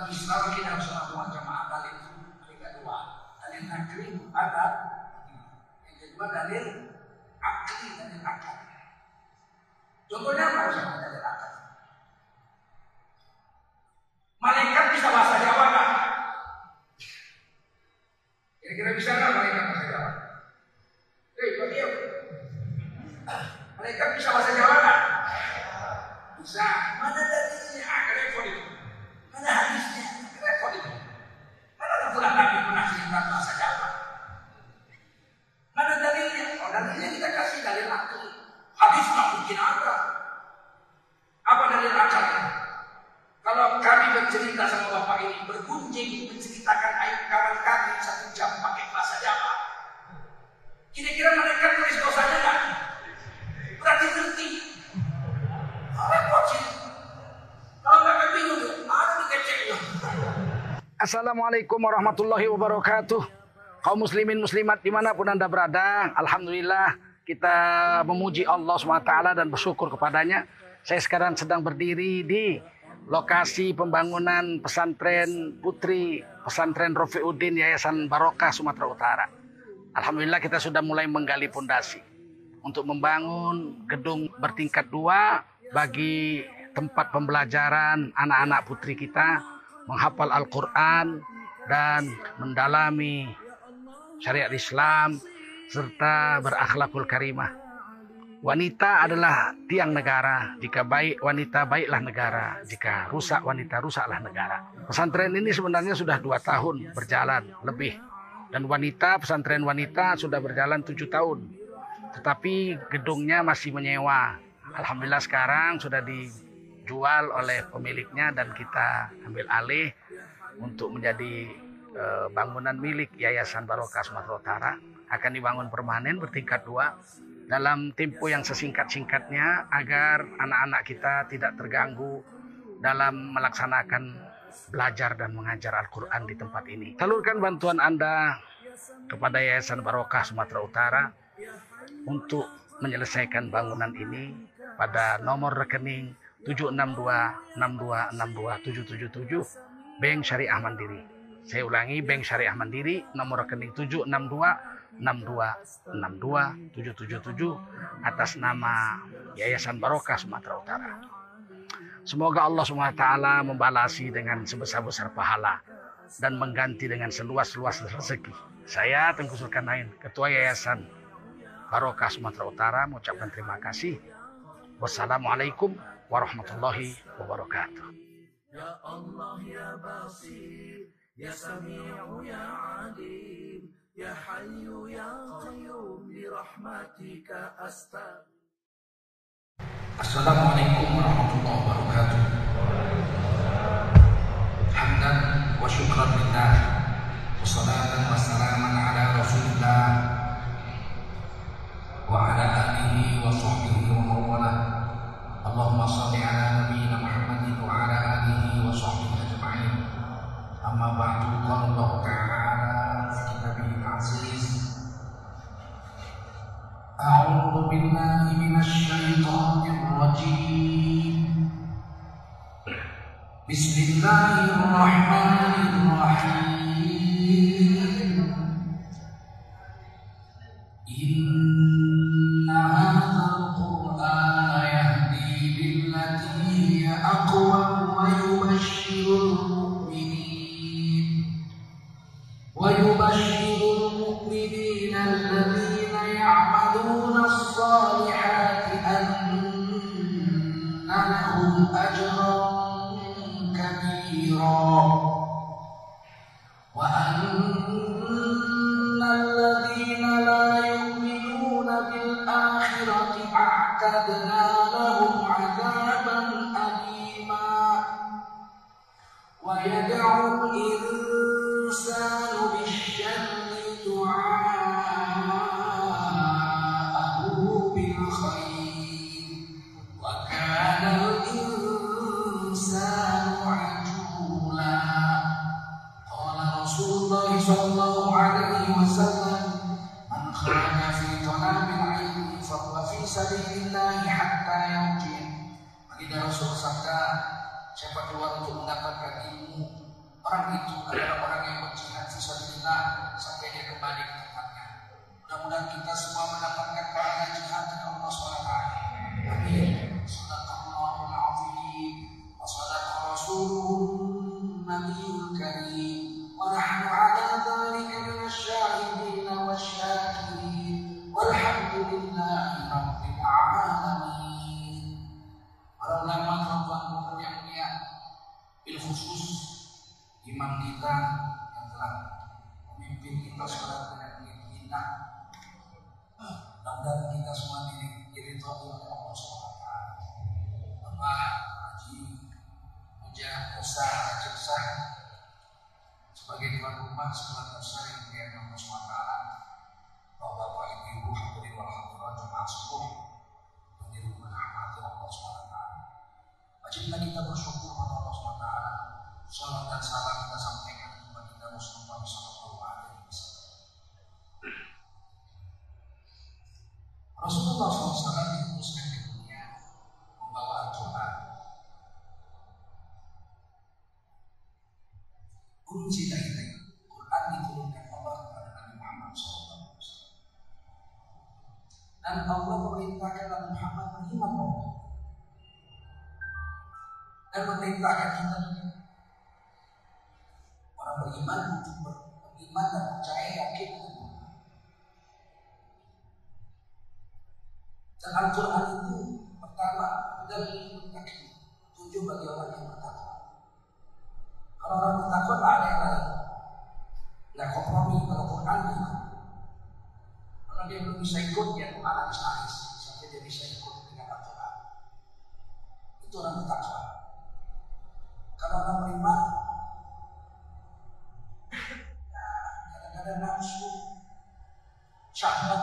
dalam Islam kita harus melakukan jamaah dalil. Dalil kedua, dalil akli ada. Yang kedua dalil akli dalil akal. Contohnya apa misalnya dalil akal? Malaikat bisa bahasa Jawa nggak? Kira-kira bisa nggak malaikat bahasa Jawa? Hei, Pak Malaikat bisa bahasa Jawa nggak? Bisa. Mana dalilnya? Ah, repot itu. Mana hadisnya? Repot itu. Mana Rasulullah Nabi pernah cerita bahasa Jawa? Mana dalilnya? Oh, dalilnya kita kasih dalil akal. Hadis nggak mungkin ada. Apa dalil akalnya? Kalau kami bercerita sama bapak ini bergunjing menceritakan aib kawan kami satu jam pakai bahasa Jawa, kira-kira mereka tulis dosanya? Berarti ngerti. Repot sih. Assalamualaikum warahmatullahi wabarakatuh. Kaum muslimin muslimat di mana pun anda berada, Alhamdulillah kita memuji Allah SWT dan bersyukur kepadanya. Saya sekarang sedang berdiri di lokasi pembangunan pesantren putri pesantren Rofiuddin Yayasan Barokah Sumatera Utara. Alhamdulillah kita sudah mulai menggali pondasi untuk membangun gedung bertingkat dua bagi tempat pembelajaran anak-anak putri kita menghafal Al-Quran dan mendalami syariat Islam serta berakhlakul karimah. Wanita adalah tiang negara. Jika baik wanita, baiklah negara. Jika rusak wanita, rusaklah negara. Pesantren ini sebenarnya sudah dua tahun berjalan lebih. Dan wanita, pesantren wanita sudah berjalan tujuh tahun. Tetapi gedungnya masih menyewa. Alhamdulillah sekarang sudah dijual oleh pemiliknya dan kita ambil alih untuk menjadi eh, bangunan milik Yayasan Barokah Sumatera Utara. Akan dibangun permanen bertingkat dua dalam tempo yang sesingkat-singkatnya agar anak-anak kita tidak terganggu dalam melaksanakan belajar dan mengajar Al-Quran di tempat ini. Salurkan bantuan Anda kepada Yayasan Barokah Sumatera Utara untuk menyelesaikan bangunan ini pada nomor rekening 76262627777 Bank Syariah Mandiri. Saya ulangi Bank Syariah Mandiri nomor rekening 762 6262777 atas nama Yayasan Barokah Sumatera Utara. Semoga Allah SWT membalasi dengan sebesar-besar pahala dan mengganti dengan seluas-luas rezeki. Saya Tengku Sulkanain, Ketua Yayasan Barokah Sumatera Utara mengucapkan terima kasih. Wassalamualaikum warahmatullahi wabarakatuh. Ya Allah ya Basir, ya Sami'u ya Alim, ya Hayyu ya Qayyum, bi rahmatika astagfirullah. Assalamualaikum warahmatullahi wabarakatuh. Hamdan wa syukran lillah. Wassalatan wassalaman ala rasulillah. Wa ala alihi wa sahbihi wa mawala. Allahumma salli الرجيم. بسم الله الرحمن الرحيم. لهم عذابا أليما. ويدعو الإنسان بالشر دعاءه بالخير. وكان الإنسان عجولا. قال رسول الله صلى الله عليه وسلم من خرج في طلب العلم فهو في سبيل الله حتى Bila suruh bersabda, siapa keluar untuk mendapatkan ilmu, orang itu adalah orang yang berjihad sisa sampai dia kembali ke tempatnya. Mudah-mudahan kita semua kunci tadi Quran diturunkan Allah kepada Nabi Muhammad SAW. Dan Allah memerintahkan Nabi Muhammad beriman Allah. Dan memerintahkan kita try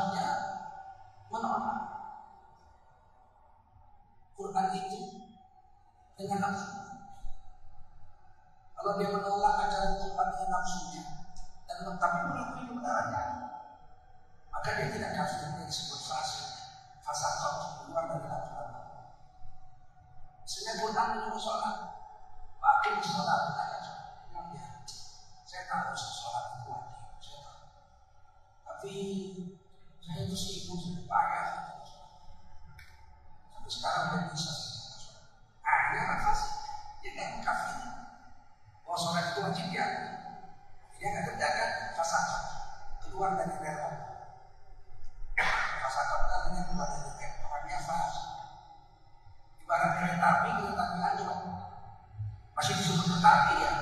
Tapi ya.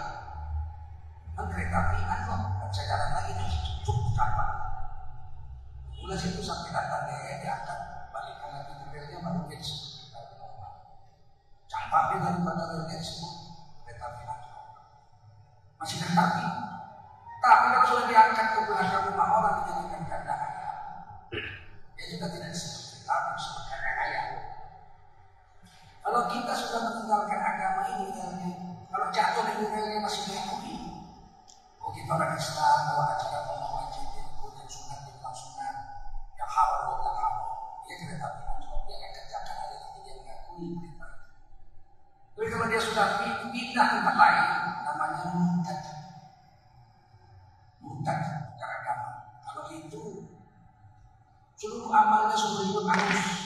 Kan kereta api anu, kan loh, lagi nih. Deus.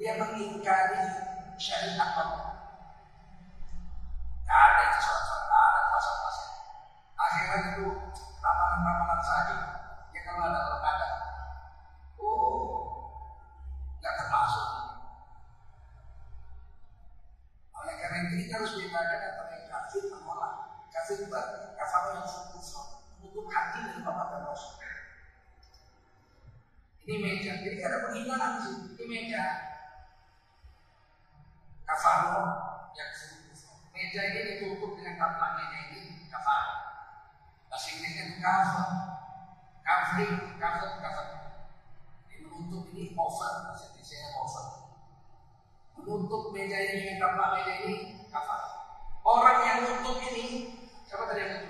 dia mengingkari syariat Allah. Tidak ada itu sholat-sholat, tidak ada pasal-pasal. Akhirnya itu ramalan-ramalan saja. Ya kalau ada ada. oh, tidak termasuk. Oleh karena itu kita harus berbeda antara yang kafir menolak, kafir berarti kafir yang sempurna, menutup hati dan bapak dan rasul. Ini meja, jadi ada penghinaan di sini. Ini meja, lain cover cover ini menutup ini menutup meja ini yang ini cover orang yang untuk ini siapa tadi yang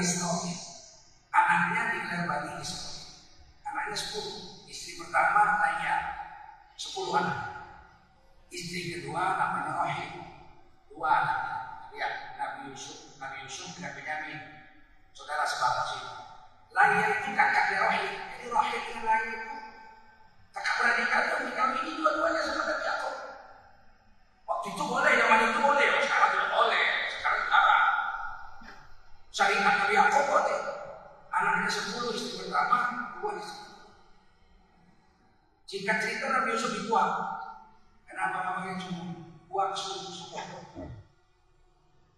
praise not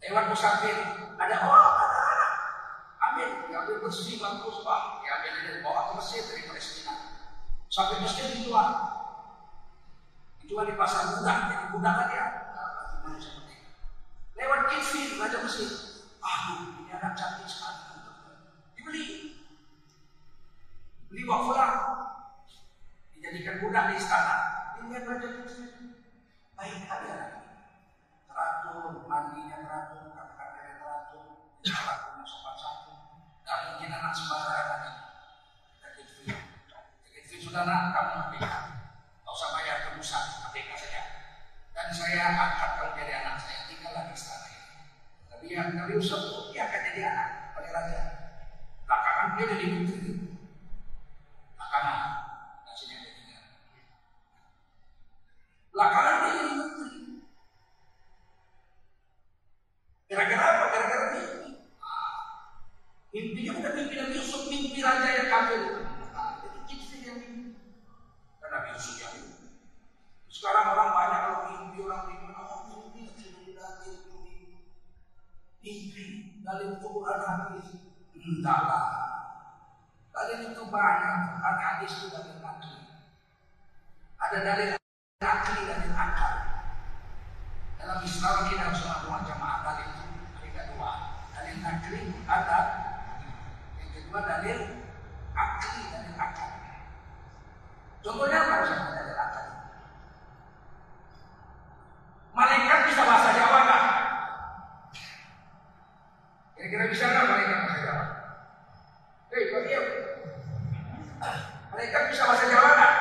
Lewat musafir, ada orang, ada anak. Ambil, diambil ya bersih, bagus, pak. Ya diambil ini, bawa ke Mesir dari Palestina. Sampai Mesir dijual. Dijual di pasar budak, jadi budak kan ya. Lewat Kitfil, raja Mesir. Ah, ini anak cantik sekali. Dibeli. Beli wafelah. Dijadikan budak di istana. Ini raja Kitfil. Baik, ada teratur, mandinya teratur, kata-katanya teratur, sopan anak sembarangan lagi. Sudah nak, kamu usah bayar tebusan, saja. Dan saya angkat anak saya, tinggal lagi istana ini. Tapi dia akan jadi anak, oleh raja. Dia jadi. Kira-kira bisa nggak malaikat bahasa Jawa? Hei, Pak Kiai. Malaikat bisa bahasa Jawa nggak?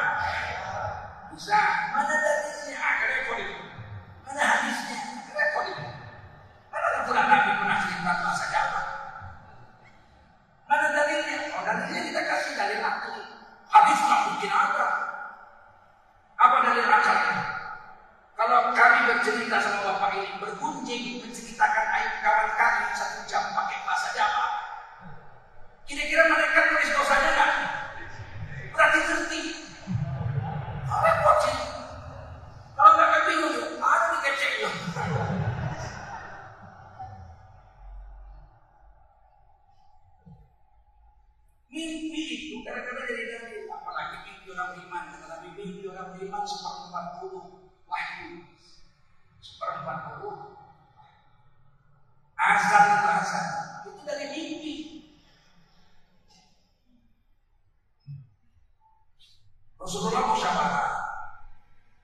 Bisa. Mana dalilnya? Ah, repot itu. Mana hadisnya? Repot itu. Mana Al-Quran Nabi menafsirkan bahasa Jawa? Mana dalilnya? Oh, dalilnya kita kasih dalil akal. Hadis nggak mungkin ada. Apa dalil akalnya? Kalau kami bercerita sama bapak ini bergunjing menceritakan aib kawan kami satu jam pakai bahasa Jawa, kira-kira mereka tulis dosanya nggak? Berarti ngerti. Repot sih. Kalau nggak bingung, ada dikecek loh. Mimpi itu kadang-kadang jadi dalil, apalagi mimpi orang Karena mimpi orang beriman seperempat puluh wahyu, seperempat puluh. Azan azan, itu dari mimpi. Rasulullah musyawarah.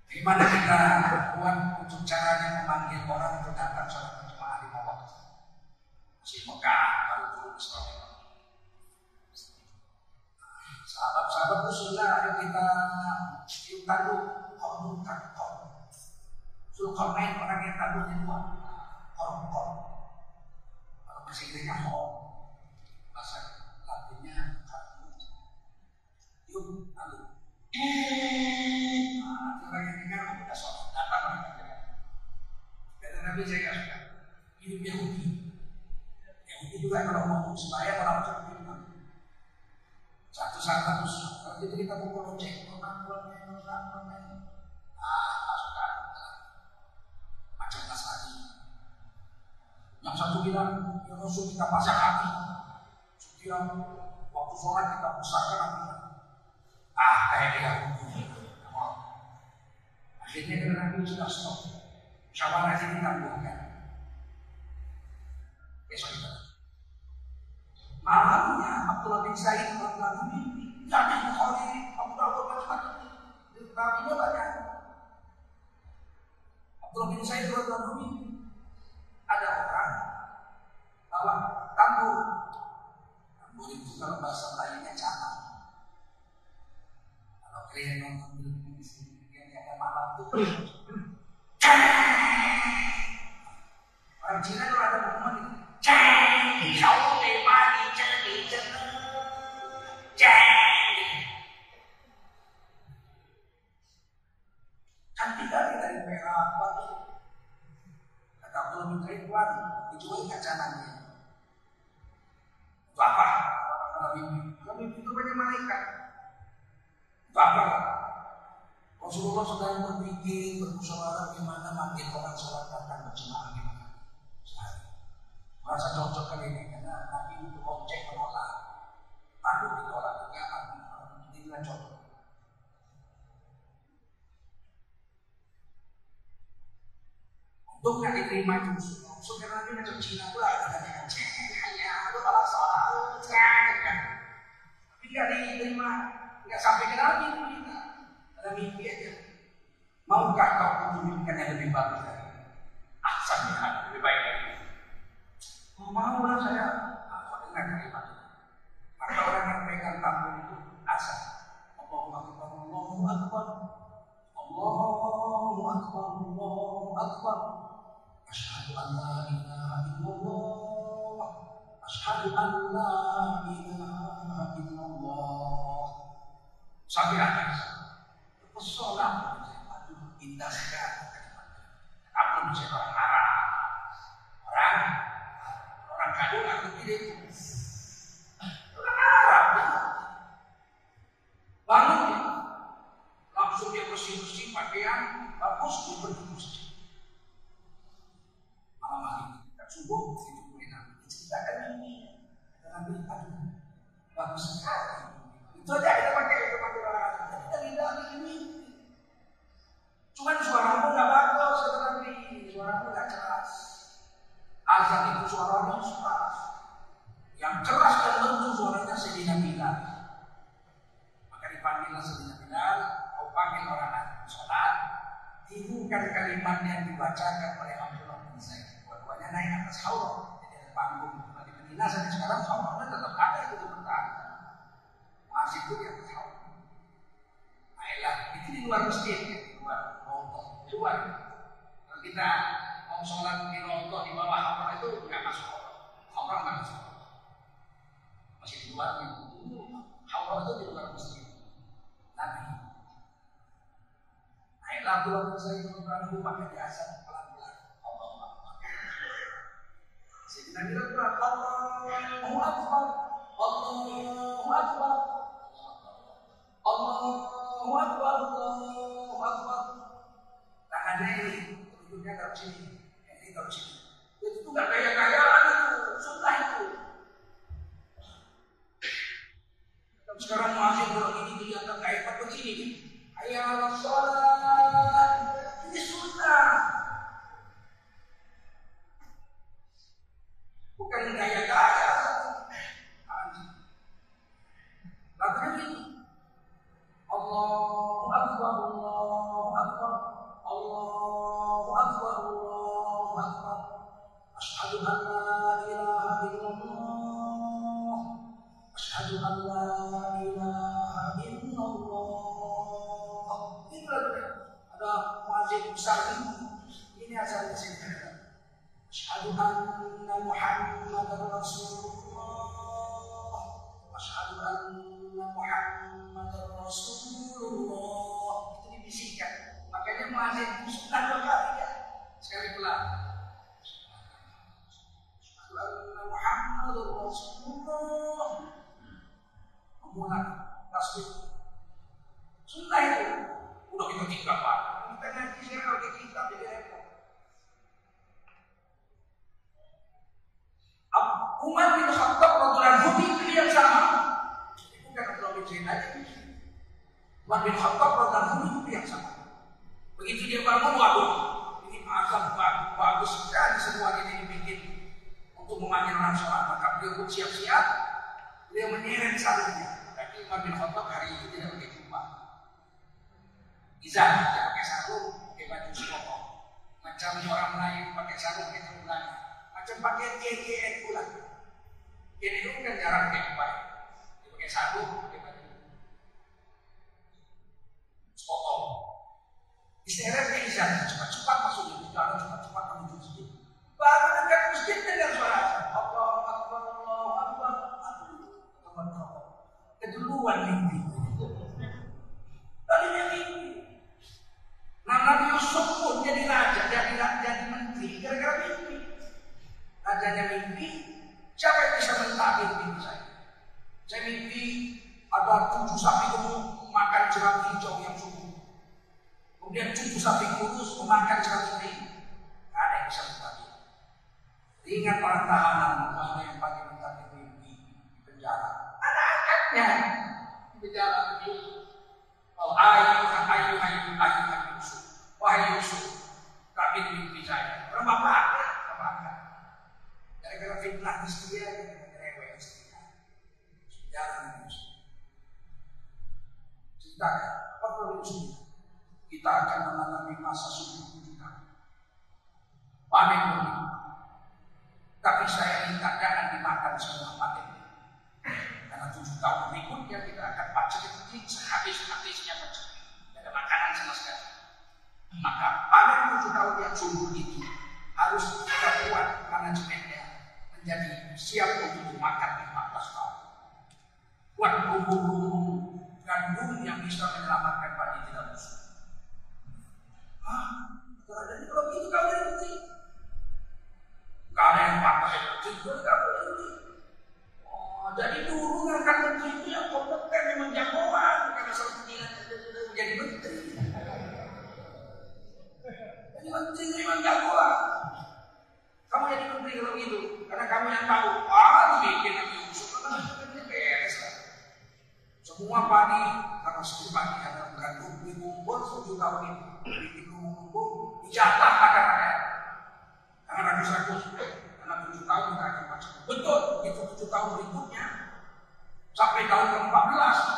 Gimana kita buat untuk caranya memanggil orang untuk datang sholat berjamaah lima waktu. Masih Mekah baru turun Islam. Sahabat-sahabat usulnya ayo kita tanduk, kau kau. Suruh main orang yang tanduknya dua, kau kau. Kalau bahasa Latinnya tanduk. Nah, orang yang dengar udah sholat, datang Kata Nabi saya nggak. Hidup Yahudi. Juga kalau mau orang. Satu harus kalau kita pukul lonceng, Yang satu bilang, ya Rasul kita pasang hati. Setiap waktu sholat kita besarkan hati. Ah, kayak dia. Oh. Akhirnya karena Nabi sudah stop. Musyawarah ini ditangguhkan. Besok kita. Malamnya Abdullah bin Said berlalu mimpi. Jadi Bukhari. Nabinya banyak. Abdullah bin Said mimpi. Ada orang bawa tambur. Tambur itu kalau bahasa lainnya canang. Kalau kalian nonton film yang ada malam itu Diterima itu Rasul karena Nabi macam Cina pula katanya hanya malah sholat ceng kan. Tapi nggak diterima, nggak sampai ke itu kita ada mimpi aja. Maukah kau memimpikan yang lebih bagus dari ya, lebih baik dari ini. Oh, mau lah saya. Aku dengar kalimat itu. Maka orang yang pegang tambun itu asal. Allahu Akbar, Allahu Akbar. Allahu Akbar, Allahu Akbar. Asyhadu an la ilaha illallah. Asyhadu an la ilaha illallah. Sampai akhir pesona aduh bom, fica Zaid berperan rumah ke jasa pelan-pelan. Allah. Sayyidina Bilal bilang, Allahu Akbar, Allahu Akbar. Allahu Akbar, Allahu ini, tunjuknya taruh sini, ini sini. Itu itu, itu. Sekarang masih kalau ini begini. Ayah sholat, Bukan gaya-gaya. Lagunya ini. Allahu Akbar, Allahu Akbar, Allahu Akbar, Allahu Akbar. Asyhadu an la ilaha illallah. Asyhadu an la ilaha illallah. Ini lagunya. Ada muazzin besar ini. Ini asal di sini. Asyhadu anna Muhammadar Itu sunnah ya. Itu. Udah kita tinggal pak. Kita ngaji sekarang pakai kitab jadi repot. Umar bin Khattab radhiyallahu anhu itu yang sama. Jadi bukan Abdullah bin Zaid aja. Umar bin Khattab radhiyallahu anhu yang sama. Begitu dia bangun, waduh, ini azan bagus, bagus sekali semua ini dibikin untuk memanggil orang sholat. Maka beliau pun siap-siap, beliau menyeret sarungnya. Tapi Umar bin Khattab hari itu tidak pakai jubah. Izan, dia pakai sarung, pakai baju sekoko. Macam orang Melayu pakai sarung, pakai sarung Macam pakai KKN pula. Ini itu kan jarang pakai jubah. Dia pakai sarung, pakai baju. Istirahat ke izan, cepat-cepat masuk di dalam, cepat-cepat menuju masjid. Baru dekat masjid dengar suara. Allah Akbar, Allah Akbar. Teman kamu. Keduluan mimpi. Tadinya mimpi. Nah, Nabi Yusuf pun jadi raja, jadi jadi menteri gara-gara mimpi. Rajanya mimpi, siapa yang bisa mentakdir mimpi saya? Saya mimpi ada tujuh sapi Tujuh sapi kurus memakan kering. Gak ada yang bisa mentakdir. Ingat para tahanan, mana yang pakai mentakdir mimpi di penjara. Anak-anaknya di penjara Yusuf. Oh, ayu, ayu, ayu, Yusuf. Wahai Yusuf, kami mimpi saya. Orang bapak, bapak. Gara-gara fitnah istri dia, gara-gara istri dia. Jalan Yusuf. Ceritakan, apa perlu Yusuf? Kita akan mengalami masa sulit tahun. Panen benih. Tapi saya minta jangan dimakan semua panen. Karena tujuh tahun berikutnya kita akan baca ketik sehabis-habisnya baca. Tidak ada makanan sama sekali. Maka panen tujuh tahun yang subur itu harus kita buat manajemennya menjadi siap untuk dimakan di 14 tahun. Buat bumbu-bumbu gandum yang bisa menyelamatkan tahu ah bikin nanti musuh lah beres lah semua padi karena setiap ada mengandung di kumpul tujuh tahun ini. Di kumpul dijatah akan ada. Karena Nabi Sakus anak tujuh tahun tidak ada macam. Betul itu tujuh tahun berikutnya. Sampai tahun ke 14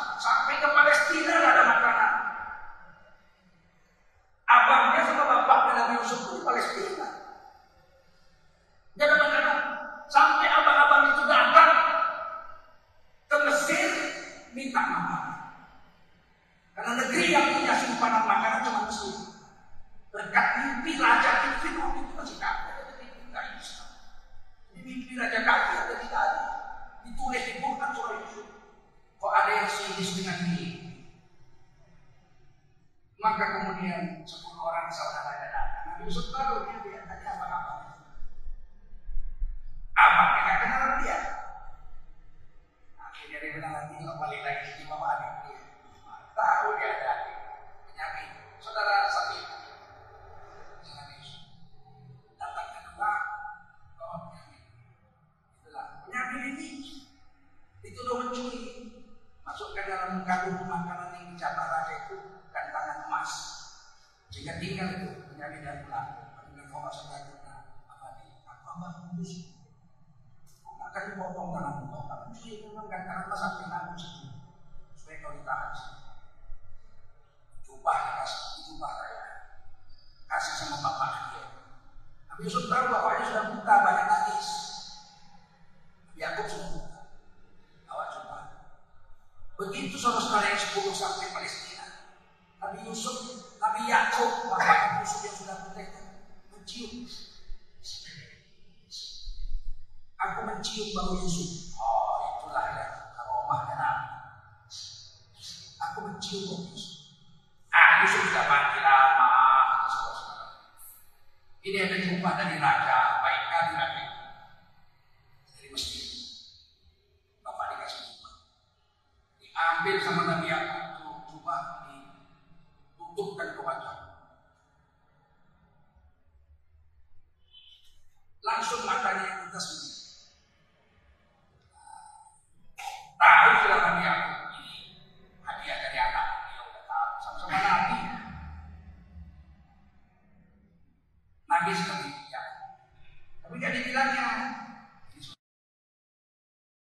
Nah, Yusuf ah, Ini yang jumpa dari raja